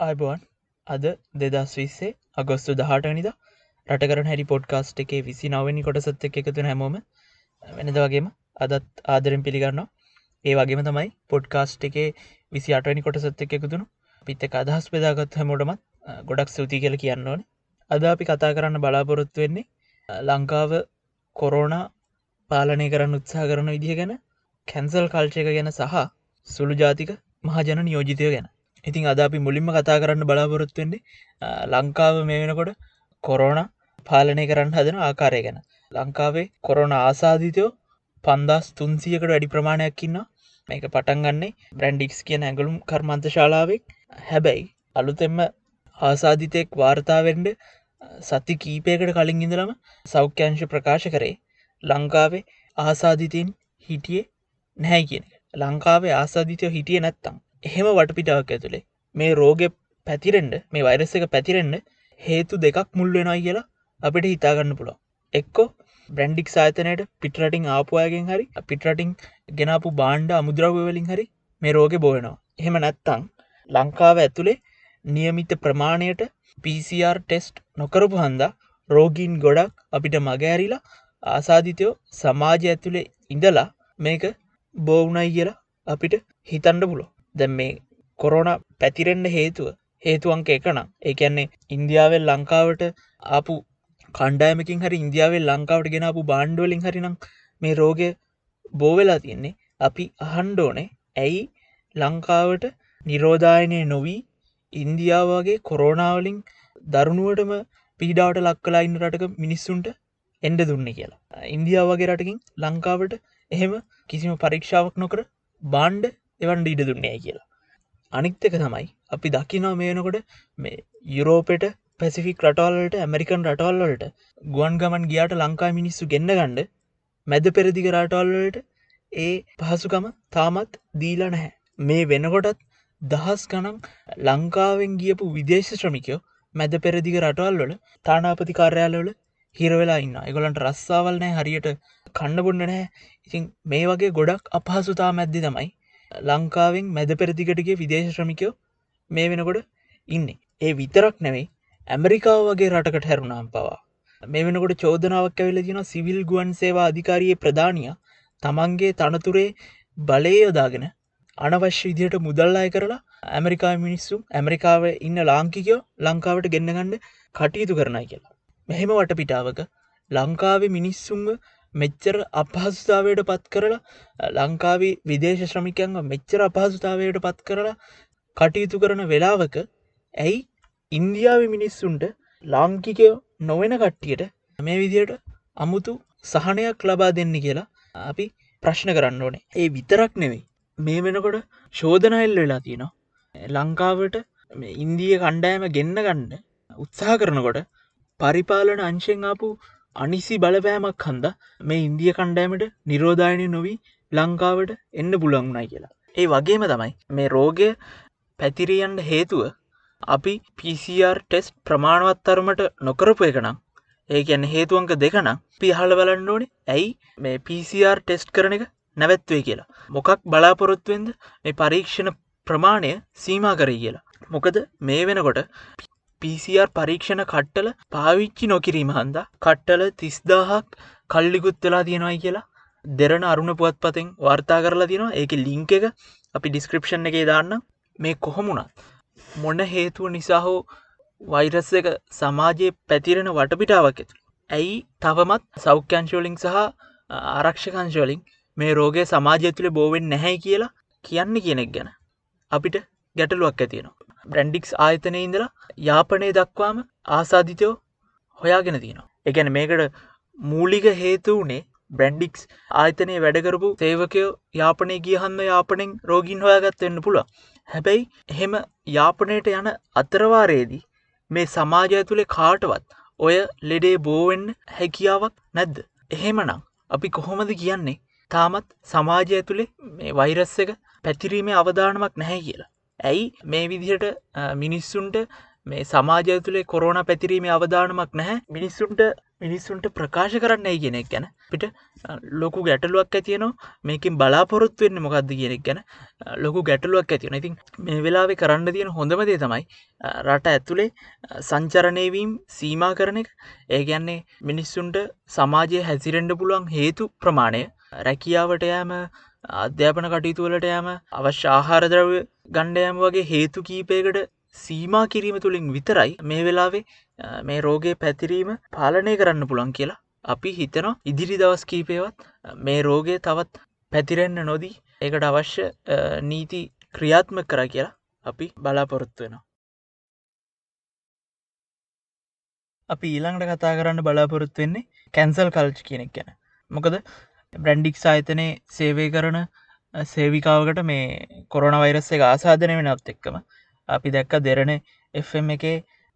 අයිබෝන් අද දෙදස් විස්සේ අගොස්තු දහටනිද රටකරන හැරි පොඩ්කාස්ට් එකේ විසි නවනි කොටසත් එක් එකතු හැමෝම වෙනද වගේම අදත් ආදරෙන් පිළිගන්න ඒ වගේම තමයි පොඩ්කාස්ට් එකේ විසි අටනි කොටසත් එක් එකතුුණු පිත්ත අදහස් පෙදාගත් හැමෝටමත් ගොඩක් සූති කියල කියන්න ඕන. අද අපි කතා කරන්න බලාපොරොත්තු වෙන්නේ ලංකාව කොරෝණ පාලනය කරන්න උත්සා කරන විදිහ ගැන කැන්සල් කල්චය එක ගැන සහ සුළු ජාතික මහජන නියෝජිතය ගැන. ඉතින් අද අපි මුලින්ම කතා කරන්න බලාපොරොත්තුවෙන්නේ ලංකාව මේ වෙනකොට කොරෝණ පාලනය කරන්න හදන ආකාරය ගැන. ලංකාවේ කොරෝණ ආසාධිතයෝ පන්දස් තුන්සියකට වැඩි ප්‍රමාණයක්කින්න මේක පටන් ගන්නේ බ්‍රන්ඩික්ස් කියන ඇගලුම් කර්මන්ත ශාලාවෙක් හැබැයි අලුතෙම්ම ආසාධිතයෙක් වාර්තාවෙන්ඩ සති කීපයකට කලින් ඉඳලම සෞඛ්‍යංශ ප්‍රකාශ කරේ ලංකාවේ ආසාධිතීන් හිටියේ නැහැ කියන ලංකාවේ ආසාධිතයෝ හිටිය නැත්තම් එහෙම වටපිටාවක් ඇතුළේ මේ රෝග පැතිරෙන්ඩ මේ වෛරස එක පැතිරෙන්න්න හේතු දෙකක් මුල්වෙනයි කියලා අපිට හිතාගන්න පුළො එක්කෝ බ්‍රන්ඩික් සාතනයට පිටරටිං ආපුවාගෙන් හරි පිටරටිං ගෙනපු බාණ්ඩ අමුද්‍රවවලින් හරි මේ රෝග බෝයනවා එහෙම නැත්තං ලංකාව ඇතුළේ නියමිත ප්‍රමාණයට PCR ටෙස්ට් නොකරපු හන්දා රෝගීන් ගොඩක් අපිට මගෑරිලා ආසාධිතයෝ සමාජය ඇතුළේ ඉඳලා මේක බෝවුනයි කියලා අපිට හිතන්ඩ පුලො දැ මේ කොරෝණ පැතිරෙන්ඩ හේතුව හේතුවන්ක එකනම් ඒකැන්නේ ඉන්දියාවෙල් ලංකාවට ආපු කණ්ඩෑමකින් හරි ඉන්දියාවෙල් ලංකාවට ගෙනපු බාණ්ඩුවලින් හරිනම් මේ රෝගය බෝවෙලා තියෙන්නේ. අපි අහන්ඩෝනේ ඇයි ලංකාවට නිරෝධායනය නොවී ඉන්දියාවගේ කොරෝනාවලින් දරුණුවටම පීඩාවට ලක්කලා ඉන්න රටක මිනිස්සුන්ට එන්ඩ දුන්න කියලා. ඉන්දියාවගේ රටකින් ලංකාවට එහෙම කිසිම පරීක්ෂාවක් නොකර බාණ්ඩ එවන්ඩ ඉඩ දුන්නේ කියලා. අනික්තක තමයි අපි දකිනවා මේනකොට මේ යුරෝපෙට පැසිෆික් රටවල්ලට ඇමරිකන් රටවල්ලට ගුවන් ගමන් ගියාට ලංකා මිනිස්සු ගෙන්න්න ගණ්ඩ මැද පෙරදිග රටවල්ලට ඒ පහසුකම තාමත් දීලා නැහැ. මේ වෙනකොටත් දහස් ගනම් ලංකාවෙන් ගියපු විදේශ ශ්‍රමිකයෝ මැද පෙරදිග රටවල්වල තානාපති කාර්යාලවල හිරවෙලා ඉන්න එගොලන්ට රස්සාවල් නෑ හරියට කණ්ඩබොන්න නෑ ඉතින් මේ වගේ ගොඩක් අපහසුතා මැද්දි තමයි ලංකාවෙන් මැද පෙරදිගටගේ විදේශ ශ්‍රමිකයෝ මේ වෙනකොට ඉන්නේ ඒ විතරක් නෙවෙයි ඇමරිකාව වගේ රටකට හැරුණාම් පවා මේ වෙනකොට චෝදනාවක් ඇවෙල දින සිවිල් ගුවන් සේවා අධිකාරයේ ප්‍රධානිය තමන්ගේ තනතුරේ බලය යොදාගෙන අනවශ්‍ය විදියට මුදල්ලාය කරලා ඇමරිකා මිනිස්සු ඇමරිකාව ඉන්න ලාංකිකයෝ ලංකාවට ගෙන්න්නගන්න කටයුතු කරනයි කියලා. මෙහෙම වටපිටාවක ලංකාවේ මිනිස්සුන්ව මෙච්චර අපහසුතාවයට පත් කරලා ලංකාවේ විදේශ ශ්‍රමිකයන්ව මෙච්චර අපහසුතාවයට පත් කරලා කටයුතු කරන වෙලාවක ඇයි ඉන්දියාව මිනිස්සුන්ට ලාංකිකයෝ නොවෙන කට්ටියට මේ විදියට අමුතු සහනයක් ලබා දෙන්න කියලා අපි ප්‍රශ්න කරන්න ඕනේ. ඒ විතරක් නෙවෙයි මේ වෙනකොට ශෝධනයිල් වෙලා තියෙනවා. ලංකාවට ඉන්දිය කණ්ඩෑම ගෙන්න්න ගන්න උත්සාහ කරනකොට පරිපාලන අංශෙන් ආපු අනිසි බලපෑමක් හන්ද මේ ඉන්දිය කණ්ඩෑමට නිරෝධායනය නොවී ලංකාවට එන්න පුළන්ුණයි කියලා. ඒ වගේම තමයි මේ රෝගය පැතිරියන්ට හේතුව අපි PCR ටෙස් ප්‍රමාණවත්තරමට නොකරපු එකනම් ඒ ඇන්න හේතුවන්ක දෙකනම් පිහල බලන්න ඕනේ ඇයි මේ PCR ටෙස්ට් කරන එක නැවැත්වේ කියලා. මොකක් බලාපොරොත්තුවෙන්ද මේ පරීක්ෂණ ප්‍රමාණය සීමා කරයි කියලා. මොකද මේ වෙනකොට PCR පරීක්ෂණ කට්ටල පාවිච්චි නොකිරීම හන්ද කට්ටල තිස්දාහක් කල්ලිකුත් වෙලා තියෙනවයි කියලා දෙරන අරුණ පුවත් පතෙන් වාර්තා කරලා තියෙනවා. ඒක ලිංක එක අපි ඩිස්ක්‍රපෂන් එක දාන්න මේ කොහොමුණත් මොන හේතුව නිසා හෝ වෛරස් එක සමාජයේ පැතිරෙන වටපිටාවක් ඇතුළ ඇයි තවමත් සෞඛ්‍යංශෝලිං සහ ආරක්ෂකංශවලින් මේ රෝගය සමාජය තුළ බෝවෙන් නැහැ කියලා කියන්න කියනෙක් ගැන අපිට ගැටලුවක් ඇතියෙනවා බ්‍රැන්ඩික්ස් ආයතනය ඉඳලා යාපනය දක්වාම ආසාධිතයෝ හොයාගෙන තියෙනවා. එකැන මේකට මූලික හේතු වනේ බ්‍රැන්ඩික්ස් ආයතනය වැඩකරපු සේවකයෝ යාපනය ගියහන්ම යාපනෙන් රෝගින් හොයාගත්වවෙන්න පුළ හැබැයි එහෙම යාපනයට යන අතරවාරයේදී මේ සමාජය තුළේ කාටවත් ඔය ලෙඩේ බෝවෙන්න හැකියාවක් නැද්ද? එහෙමනම් අපි කොහොමද කියන්නේ තාමත් සමාජය තුළේ මේ වෛරස්ස එක පැතිරීමේ අවධානමක් නැහැ කියලා. ඇයි මේ විදිහට මිනිස්සුන්ට මේ සමාජය තුළේ කොරෝණ පැතිරීමේ අවධානමක් නැහැ. මිනිස්සුන්ට මිනිස්සුන්ට ප්‍රකාශ කරන්න ගෙනෙක් ගැන. අපිට ලොකු ගැටලුවක් ඇතියනවා මේකින් බලාපොරොත්තු වෙන්න මොකක්ද කියනෙක් ගැන ලොකු ගැටලුවක් ඇතිවන ඉතින් මේ වෙලාවෙ කරන්න තියෙන හොඳමදේ තමයි රට ඇතුළේ සංචරණයවීම් සීමා කරන එක. ඒගැන්නේ මිනිස්සුන්ට සමාජය හැසිරෙන්ඩ පුළුවන් හේතු ප්‍රමාණය. රැකියාවට යෑම අධ්‍යාපන කටයුතුවලට යෑම අවශ්‍ය ආහාරද්‍රව්‍ය ගණ්ඩයෑම වගේ හේතු කීපයකට සීමා කිරීම තුළින් විතරයි මේ වෙලාවේ මේ රෝගය පැතිරීම පාලනය කරන්න පුළන් කියලා අපි හිතනවා ඉදිරි දවස් කීපයවත් මේ රෝගය තවත් පැතිරෙන්න්න නොදී ඒකට අවශ්‍ය නීති ක්‍රියාත්ම කර කියලා අපි බලාපොරොත්තු වෙනවා. අපි ඊළඟට කතා කරන්න බලාපොරොත්තු වෙන්නේ කැන්සල් කල්ච් කෙනෙක් ගැන මොකද බ්‍රැන්ඩික් සාහිතනය සේවය කරන සේවිකාවකට මේ කොරන වෛරස්ස එක ආසාධනය වෙනත් එක්කම. අපි දැක්ක දෙරණ එම් එක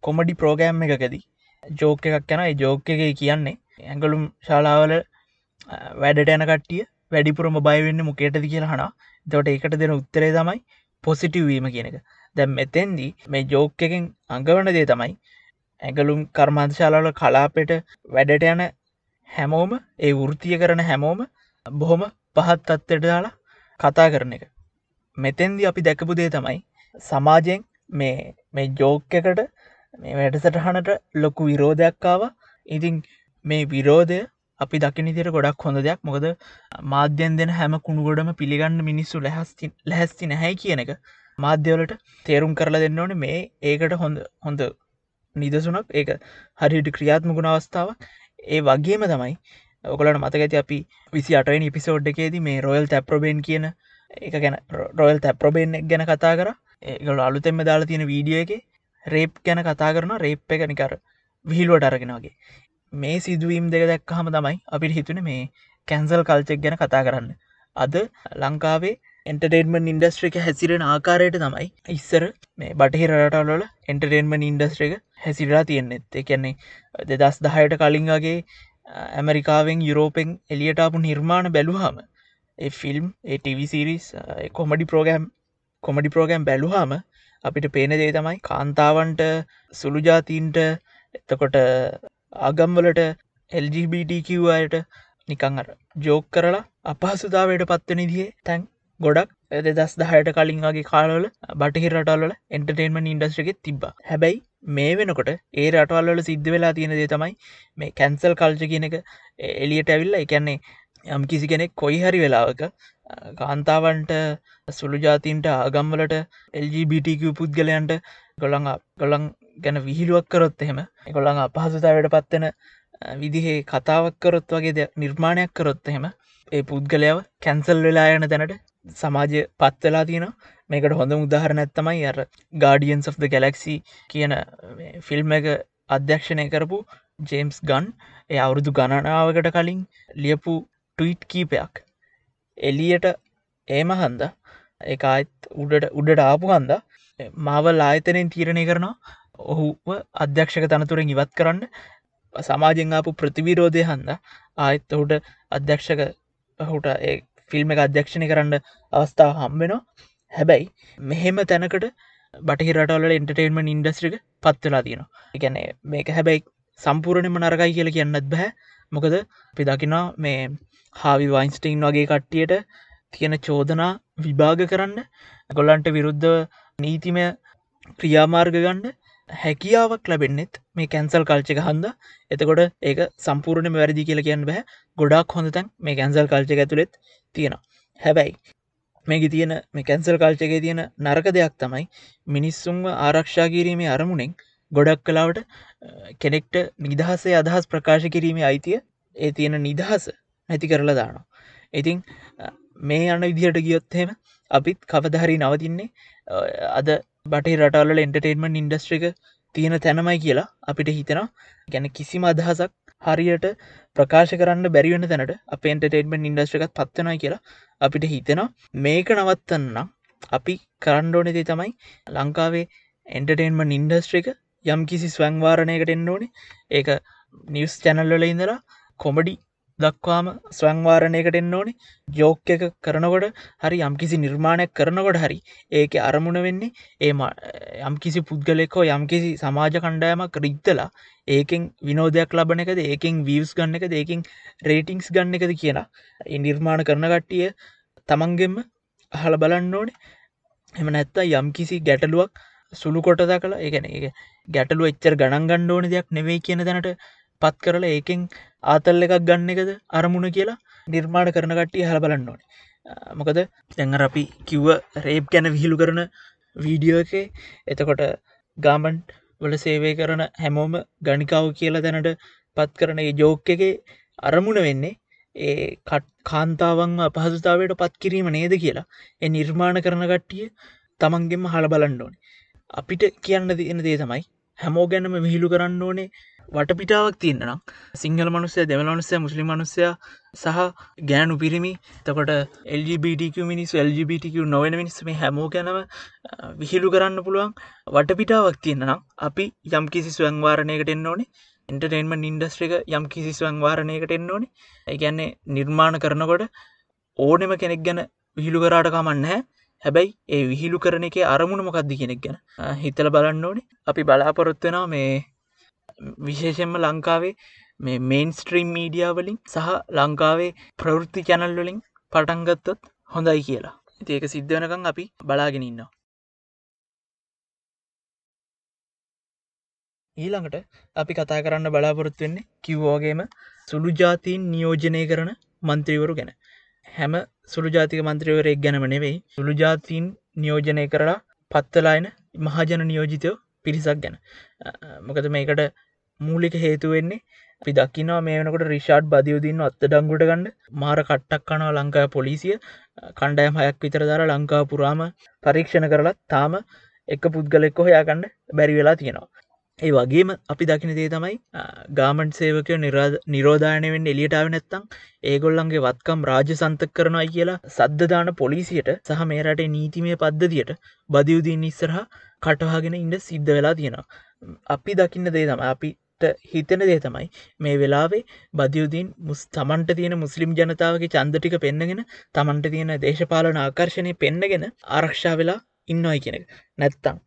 කොමඩි ප්‍රෝගෑම් එකකදී. ජෝක එකක් යැන ජෝක එක කියන්නේ ඇඟලුම් ශාලාවල වැඩට යන කටිය වැඩිපුරම බයවෙන්න මොකේටද කියලා හනා දොට ඒකට දෙන උත්තරේ තමයි පොසිටිවීම කියන එක. දැම් එතෙන්දී මේ ජෝක එකෙන් අඟවන දේ තමයි ඇඟලුම් කර්මාන්තශාලාවල කලාපෙට වැඩට යන හැමෝම ඒ වෘතිය කරන හැමෝම බොහොම පහත් අත්තට දාලා කතා කරන එක. මෙතෙන්දි අපි දැකපු දේ තමයි සමාජයෙන් මේ මේ ජෝක එකට මේ වැඩසටහනට ලොකු විරෝධයක්කාව ඉතින් මේ විරෝධය අපි දකිනිතිර ගොඩක් හොඳ දෙයක්. මොකද මාධ්‍යන් දෙන හැම කුණුගොඩම පිළිගන්න මිනිස්සු ලැහස්ති ලැහැස්ති නැහැ කියන එක මාධ්‍යවලට තේරුම් කරලා දෙන්න ඕන. මේ ඒකට හොඳ හොඳ නිදසුනක්. ඒක හරිට ක්‍රියාත්ම ගුණ අවස්ථාව ඒ වගේම තමයි ඔකලට මතක ඇති අපි විසි අටවෙනි පිසෝඩ් එකේදී මේ රොයල් තැප්‍රබේන් කියන එක ගැන රොයල් තැප්‍රබේන් ගැන කතා කර. ඒගල අලුතෙම දාලා තියෙන වීඩියෝ එක රේප් ගැන කතා කරන රේප් එක නිකර විහිල්ුවට අරගෙනගේ මේ සිදුවීම් දෙක දැක්කහම තමයි අපිට හිතුන මේ කැන්සල් කල්චෙක් ගැන කතා කරන්න. අද ලංකාවේ එන්ටර්ටේන්මන් ඉන්ඩස්ට්‍රික හැසිරෙන ආකාරයට තමයි ඉස්සර මේ බටහි රටවල එන්ටර්ටේන්මන් ඉන්ඩස්ට්‍රික හැසිරලා තියෙන්නෙත්. එකන්නේ දෙදස් දහයට කලින්ගේ ඇමරිකාවෙන් යුරෝපෙන් එලියටාපු නිර්මාණ බැලුහම ඒ ෆිල්ම් ඒටවිසිරිස් කොමඩි ප්‍රෝගෑම් කොමඩි ප්‍රෝගෑම් බැලුහම අපිට පේන දේ තමයි කාන්තාවන්ට සුළුජාතීන්ට එතකොට ආගම්වලට එල්ජිBTQයට නිකං අර ජෝක් කරලා අපහසුදාවට පත්වන දිේ තැන් ගොඩක් දෙදස් දහයට කලින්ගේ කාලවල බටහි රටල්ල එන්ටර්ටේන්මන් ඉන්ඩස්ට්‍රගෙ තිබ හැබැයි මේ වෙනකොට ඒ රටවල්ල සිද්ධ වෙලා තියෙන දේ තමයි මේ කැන්සල් කල්ජ කියන එක එලියට ඇවිල්ල. එකන්නේ යම් කිසි කෙනෙක් කොයි හරි වෙලාවක කාන්තාවන්ට සුළු ජාතින්ට ආගම්වලට එල්ජිBTQ පුද්ගලයන්ට ගොළඟ ගොළන් ගැන විහිළුවක් කරොත් එහෙම එකොළඟ අපහසුතාවට පත්වෙන විදිහේ කතාවක් කරොත් වගේ ද නිර්මාණයක් කරොත් එහෙම ඒ පුද්ගලයාව කැන්සල් වෙලා යන තැනට සමාජය පත්වෙලා තියෙන මේකට හොඳ උදාහරණ ඇත්තමයි අර ගාඩියන්ස් of the ගැලක්සි කියන ෆිල්ම් එක අධ්‍යක්ෂණය කරපු ජේම්ස් ගන් එය අවුරුදු ගණනාවකට කලින් ලියපු ටීට් කීපයක්. එලියට ඒම හන්ද එකත් උඩට උඩට ආපු හන්ද? මාවල් ආයතනයෙන් තීරණය කරනවා. ඔහුව අධ්‍යක්ෂක තනතුරෙන් ඉවත් කරන්න. සමාජෙන් ආපු ප්‍රතිවිරෝධය හන්ද? ආයත් ඔහුට අධ්‍යක්ෂක හුට ෆිල්ම් එක අධ්‍යක්ෂණය කරන්න අවස්ථාව හම්බෙනවා හැබැයි මෙහෙම තැනකට බටහි රටවල එන්ටර්ටේන්මන් ඉන්ඩස්ට්‍රික පත්වෙලා තියෙනවා. එකැන මේක හැබැයි සම්පූර්ණයම නරකයි කියල කියන්නත් බැහැ මොකද පිදකිනා මේ හාවි වයින්ස්ටයින් වගේ කට්ටියට තියෙන චෝදනා විභාග කරන්න ගොල්ලන්ට විරුද්ධ නීතිමය ක්‍රියාමාර්ග ගන්න හැකියාවක් ලැබෙන්නෙත් මේ කැන්සල් කල්චක හන්ද? එතකොට ඒක සම්පූර්ණය වැරදි කියල කියන්න බෑ. ගොඩක් හොඳ තැන් මේ කැන්සල් කල්චක ඇතුළෙත් තියෙනවා. හැබැයි මේක තියෙන මේ කැන්සල් කල්චගේ තියෙන නරක දෙයක් තමයි මිනිස්සුන්ව ආරක්ෂා කිරීමේ අරමුණෙන් ගොඩක් කලාවට කෙනෙක්ට නිදහසේ අදහස් ප්‍රකාශ කිරීමේ අයිතිය ඒ තියෙන නිදහස නැති කරලා දානවා. ඉතිං මේ අන්න විදිහට ගියොත්හෙම අපිත් කවදහරි නවතින්නේ අද බටේ රටවල එන්ටර්ටේන්මන් ඉන්ඩස්ට්‍රික තියෙන තැනමයි කියලා අපිට හිතෙනවා. ගැන කිසිම අදහසක් හරියට ප්‍රකාශ කරන්න බැරිවෙන තැනට අප එන්ටර්ටේන්මන් ඉන්ඩස්ට්‍රිකත් පත්වනයි කියලා අපිට හිතෙනවා. මේක නවත්තන්න අපි කරණ්ඩෝනෙදේ තමයි ලංකාවේ එන්ටර්ටේන්මන් ඉන්ඩස්ට්‍රික යම් කිසි ස්වංවාරණයකට එන්න ඕනේ. ඒක නිවස් චැනල්වල ඉඳලා කොමඩි දක්වාම ස්වංවාරණයකට එන්න ඕනේ. ජෝක එක කරනකොට හරි යම්කිසි නිර්මාණයක් කරනකොට හරි ඒක අරමුණ වෙන්නේ ඒ යම්කිසි පුද්ගලෙකෝ යම්කිසි සමාජ කණ්ඩායමක් රික්තලා ඒකෙන් විනෝදයක් ලබන එකද ඒකෙන් වීවස් ගන්න එක ඒකින් රේටිංස් ගන්න එකද කියලා නිර්මාණ කරන කට්ටිය තමන්ගෙම අහල බලන්න ඕනේ. එම නැත්තා යම්කිසි ගැටලුවක් සුළු කොටදා කළ ඒගැන ඒ ගැටලු එච්චර ගණන් ගණ්ඩ ඕන දෙයක් නෙවෙයි කියන දැනට පත් කරලා ඒකෙන් ආතල් එකක් ගන්න එකද අරමුණ කියලා නිර්මාණ කරන කට්ටිය හල බලන්න ඕන. මොකද දැඟර අපි කිව්ව රේප් ගැන විහිළු කරන වීඩියෝ එක එතකොට ගාමන්් වල සේවය කරන හැමෝම ගනිකාව කියලා දැනට පත් කරන ඒ ජෝක එක අරමුණ වෙන්නේ ඒ කට් කාන්තාවන් අපහසුතාවයට පත් කිරීම නේද කියලා. එ නිර්මාණ කරන කට්ටිය තමන්ගෙම හල බලන්න ඕනේ. අපිට කියන්න තියෙන දේ තමයි හැමෝ ගැනම විහිළු කරන්න ඕනේ වටපිටාවක් තියන්නම් සිංහල මනුස්සය දෙවල මනුස්සය මුස්ලි මනුස්සය සහ ගෑනු පිරිමි තකොට LGBTQ මිනිස් LGBTQ නොවෙන මිනිස් මේ හැමෝ ගැනව විහිළු කරන්න පුළුවන් වටපිටාවක් තියන්නම් අපි යම් කිසි ස්වංවාරණයකට එන්න ඕනේ. එන්ටර්ටේන්මන් ඉන්ඩස්ට්‍රික යම් කිසි ස්වංවාරණයකට එන්න ඕනේ. ඒගැන්නේ නිර්මාණ කරනකොට ඕනෙම කෙනෙක් ගැන විහිළු කරාට කමන්න හැ හැබැයි ඒ විහිළු කරන එක අරමුණ මොකක්දි කෙනෙක් ගැන හිතල බලන්න ඕනේ. අපි බලාපොරොත්වෙනවා මේ විශේෂෙන්ම ලංකාවේ මේ මේන් ස්ට්‍රීම් මීඩියා වලින් සහ ලංකාවේ ප්‍රවෘත්ති චැනල් වලින් පටන්ගත්තොත් හොඳයි කියලා. ඒක සිද්ධ වනකං අපි බලාගෙන ඉන්නවා. ඊළඟට අපි කතා කරන්න බලාපොරොත්තු වෙන්නේ කිව්වාගේම සුළු ජාතීන් නියෝජනය කරන මන්ත්‍රීවරු ගැන. හැම සුළු ජාතික මන්ත්‍රීවරයෙක් ගැනම නෙවෙයි සුළු ජාතීන් නියෝජනය කරලා පත්තලායන මහජන නියෝජිතයෝ පිරිසක් ගැන. මොකද මේකට මූලික හේතුවෙන්නේ අපි දකිනවා මේ වනකට රිෂාඩ් බදියවදින්න අත්ත ඩංගුට ගන්න. මාර කට්ටක් කනවා ලංකා පොලිසිය. කණ්ඩයම් හයක් විතර දර ලංකා පුරාම පරීක්ෂණ කරලත් තාම එක පුද්ගලෙක්කො හොයාගන්න බැරි වෙලා තියෙනවා. ඒ වගේම අපි දකින දේ තමයි ගාමන්් සේවකය නිරාද නිරෝධානයෙන් එලියටාව නැත්තං ඒගොල්ලන්ගේ වත්කම් රාජ සන්තක කරනයි කියලා සද්ධදාන පොලිසියට සහ මේ රටේ නීතිමය පද්ධතියට බදියුදීන් ඉස්සරහ කටවාගෙන ඉන්ඩ සිද්ධ වෙලා තියෙනවා. අපි දකින්න දේ තම අපි හිතන දේ තමයි. මේ වෙලාවේ බදයුදීන් මුස් තමන්ට තියෙන මුස්ලිම් ජනතාවගේ චන්දටික පෙන්න්නගෙන තමන්ට තියෙන දේශපාලන ආකර්ශණය පෙන්න්නගෙන ආරක්ෂා වෙලා ඉන්නවයි කෙනෙක් නැත්තං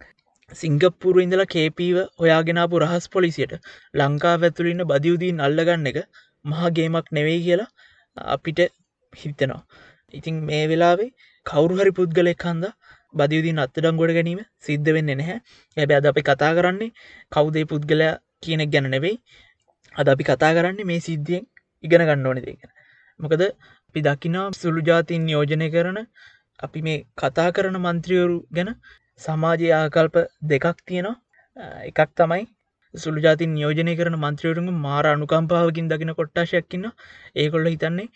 සිංගප්පුරු ඉඳලා කේපීව ඔයාගෙනපු රහස් පොලිසියට ලංකා ඇතුලින්න බදයුදීන් අල්ලගන්න එක මහගේමක් නෙවෙයි කියලා අපිට හිතනවා. ඉතින් මේ වෙලාවේ කවුරුහරි පුද්ගලෙක් හන්ද බදයුදීන් අත්තඩම් ගොඩ ගැනීම සිද්ධ වෙන්න නැහැ. ඇබැ අද අපි කතා කරන්නේ කවුදේ පුද්ගලයා කියනෙක් ගැන නෙවෙයි. අද අපි කතා කරන්නේ මේ සිද්ධියෙන් ඉගෙන ගන්න ඕන දෙගෙන මොකද අපි දකිනා සුළු ජාතින් නියෝජනය කරන අපි මේ කතා කරන මන්ත්‍රියවරු ගැන සමාජය ආකල්ප දෙකක් තියෙනවා. එකක් තමයි සුළු ජාතින් නියෝජනය කරන මන්ත්‍රවරුම මාර අනුකම්පාවකින් දකින කොට්ටාශයක්කින්න ඒකොල්ල හිතන්නේ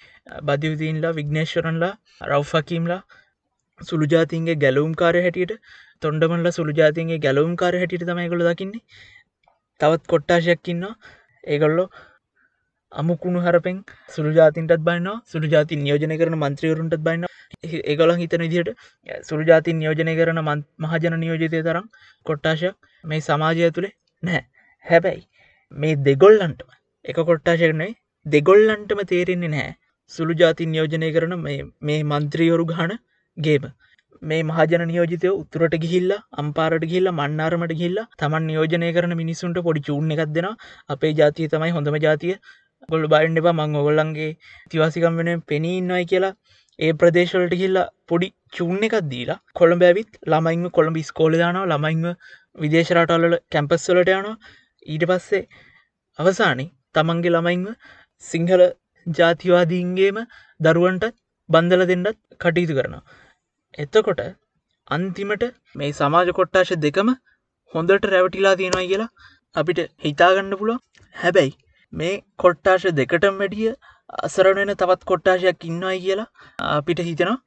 බධවිතීන්ලා විග්නේශ්වරන්ලා රව්ෆකීම්ලා සුළු ජාතින්ගේ ගැලවුම් කාරය හැටියට තොන්ඩමල්ල සුළු ජාතින්ගේ ගැලවුම් කාර හැටියට තමයිකොළ දකින්නේ. තවත් කොට්ටාශයක්කින්නවා ඒගොල්ලෝ අමුකුණු හරපෙන් සුළු ජාතින්ටත් බයින්නවා සුළු ජාති නියෝජනය කරන මන්ත්‍රීවරුන්ටත් බයින්න ඒගොල හිතන විදියට සුළු ජාති නියෝජනය කරන මහජන නියෝජිතය තරම් කොට්ටාශයක් මේ සමාජය තුළේ නෑ හැබැයි මේ දෙගොල්ලන්ටම එක කොට්ටාශකනේ දෙගොල්ලන්ටම තේරෙන්නේ නෑ සුළු ජාති නියෝජනය කරන මේ මන්ත්‍රීවරු ගාන ගේම. මේ මහජන නියෝජිතය උතුරට ගිහිල්ල අම්පාරට ගිල්ල මන්නාරමට ගිල්ල තමන් නියෝජනය කරන මිනිසුන්ට පොඩි චූන් එකක් දෙෙන අපේ ජාතිය තමයි හොඳම ජාතිය. ගොල්ල බයින්ඩ එපා මං ඔගොල්ලන්ගේ තිවාසිකම් වෙන පෙනීන්නයි කියලා. ඒ ප්‍රදේශවලට ගිල්ලා පොඩි චූන් එකක් දීලා කොළඹ ඇවිත් ළමයින්ම කොළඹ ස්කෝලදානවා ළමයින්ම විදේශරටල්ල කැම්පස්වලට යනවා. ඊට පස්සේ අවසානි තමන්ගේ ළමයින්ම සිංහල ජාතිවාදීන්ගේම දරුවන්ට බන්දල දෙන්නත් කටයුතු කරනවා. එතකොට අන්තිමට මේ සමාජ කොට්ටාශ දෙකම හොඳට රැවටිලා තියෙනවා කියලා අපිට හිතාගන්න පුළුව හැබැයි මේ කොට්ටාශ දෙකටම වැඩිය අසරණෙන තවත් කොට්ටාශයක් ඉන්නයි කියලා අපිට හිතනවා.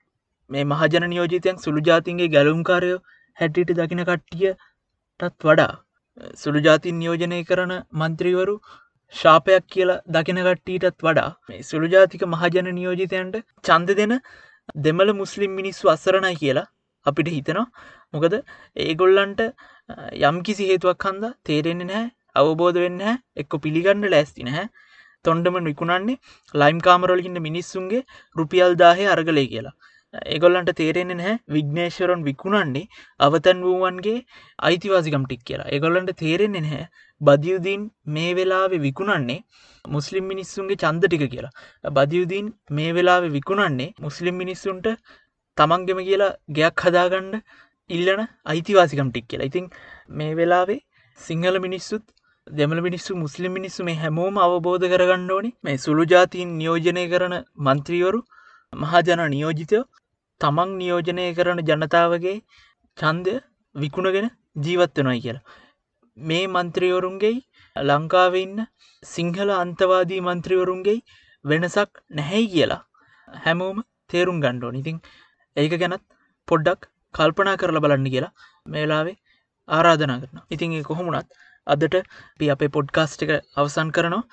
මේ මහජන නියෝජිතයන් සුළු ජාතින්ගේ ගැලුම්කාරයෝ හැටියට දකින කට්ටියටත් වඩා සුළු ජාතින් නියෝජනය කරන මන්ත්‍රීවරු ශාපයක් කියලා දකින කට්ටීටත් වඩා මේ සුළු ජාතික මහජන නියෝජිතයන්ට චන්ද දෙන දෙමළ මුස්ලිම් මිනිස්සු අස්සරණයි කියලා අපිට හිතනවා. මොකද ඒගොල්ලන්ට යම් කිසි හේතුවක් හන්ද තේරෙන්නේ නැහැ අවබෝධ වෙන්න එක්ක පිළිගන්න ලෑස්ති නැහැ. තොන්ඩම විකුණන්නේ ලයිම් කාමරොලකින්න මිනිස්සුන්ගේ රුපියල් දාහය අරගලය කියලා. ඒගොල්ලන්ට තේරෙන්නේ නැහැ විග්නේශ්වරන් විකුණන්නේ අවතැන් වූවන්ගේ අයිතිවාසිකම් ටික් කියලා. ඒගොල්ලන්ට තේරෙන්නේ නැහැ බදියුදීන් මේ වෙලාවෙ විකුණන්නේ මුස්ලිම් මිනිස්සුන්ගේ චන්ද ටික කියලා. බදියුදීන් මේ වෙලාවෙ විකුණන්නේ මුස්ලිම් මිනිස්සුන්ට තමන්ගෙම කියලා ගයක් හදාගණ්ඩ ඉල්ලන අයිතිවාසිකම් ටික් කියලා. ඉතින් මේ වෙලාවේ සිංහල මිනිස්සුත් දෙමල මිනිස්සු මුස්ලිම් මිනිස්සු මේ හැමෝම අවබෝධ කරගන්න ඕනි. මේ සුළු ජාතිීන් නියෝජනය කරන මන්ත්‍රීවරු මහජන නියෝජිතයෝ තමන් නියෝජනය කරන ජනතාවගේ චන්දය විකුණගෙන ජීවත්වනොයි කියලා. මේ මන්ත්‍රියවරුන්ගේ ලංකාවෙන්න සිංහල අන්තවාදී මන්ත්‍රිවරුන්ගේ වෙනසක් නැහැයි කියලා හැමෝම තේරුම් ගණ්ඩෝ ඉතින් ඒක ගැනත් පොඩ්ඩක් කල්පනා කරල බලන්න කියලා මේලාවේ ආරාධනා කරන ඉතින් කොහොමුණත් අදට පි අපේ පොඩ්කාස්ට් එක අවසන් කරනවා.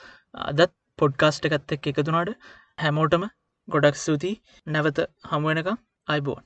අදත් පොඩ්කාස්ට් එකත් එක් එකතුනාට හැමෝටම ගොඩක් ස්තුතියි. නැවත හමුවෙනකම් අයිබෝන්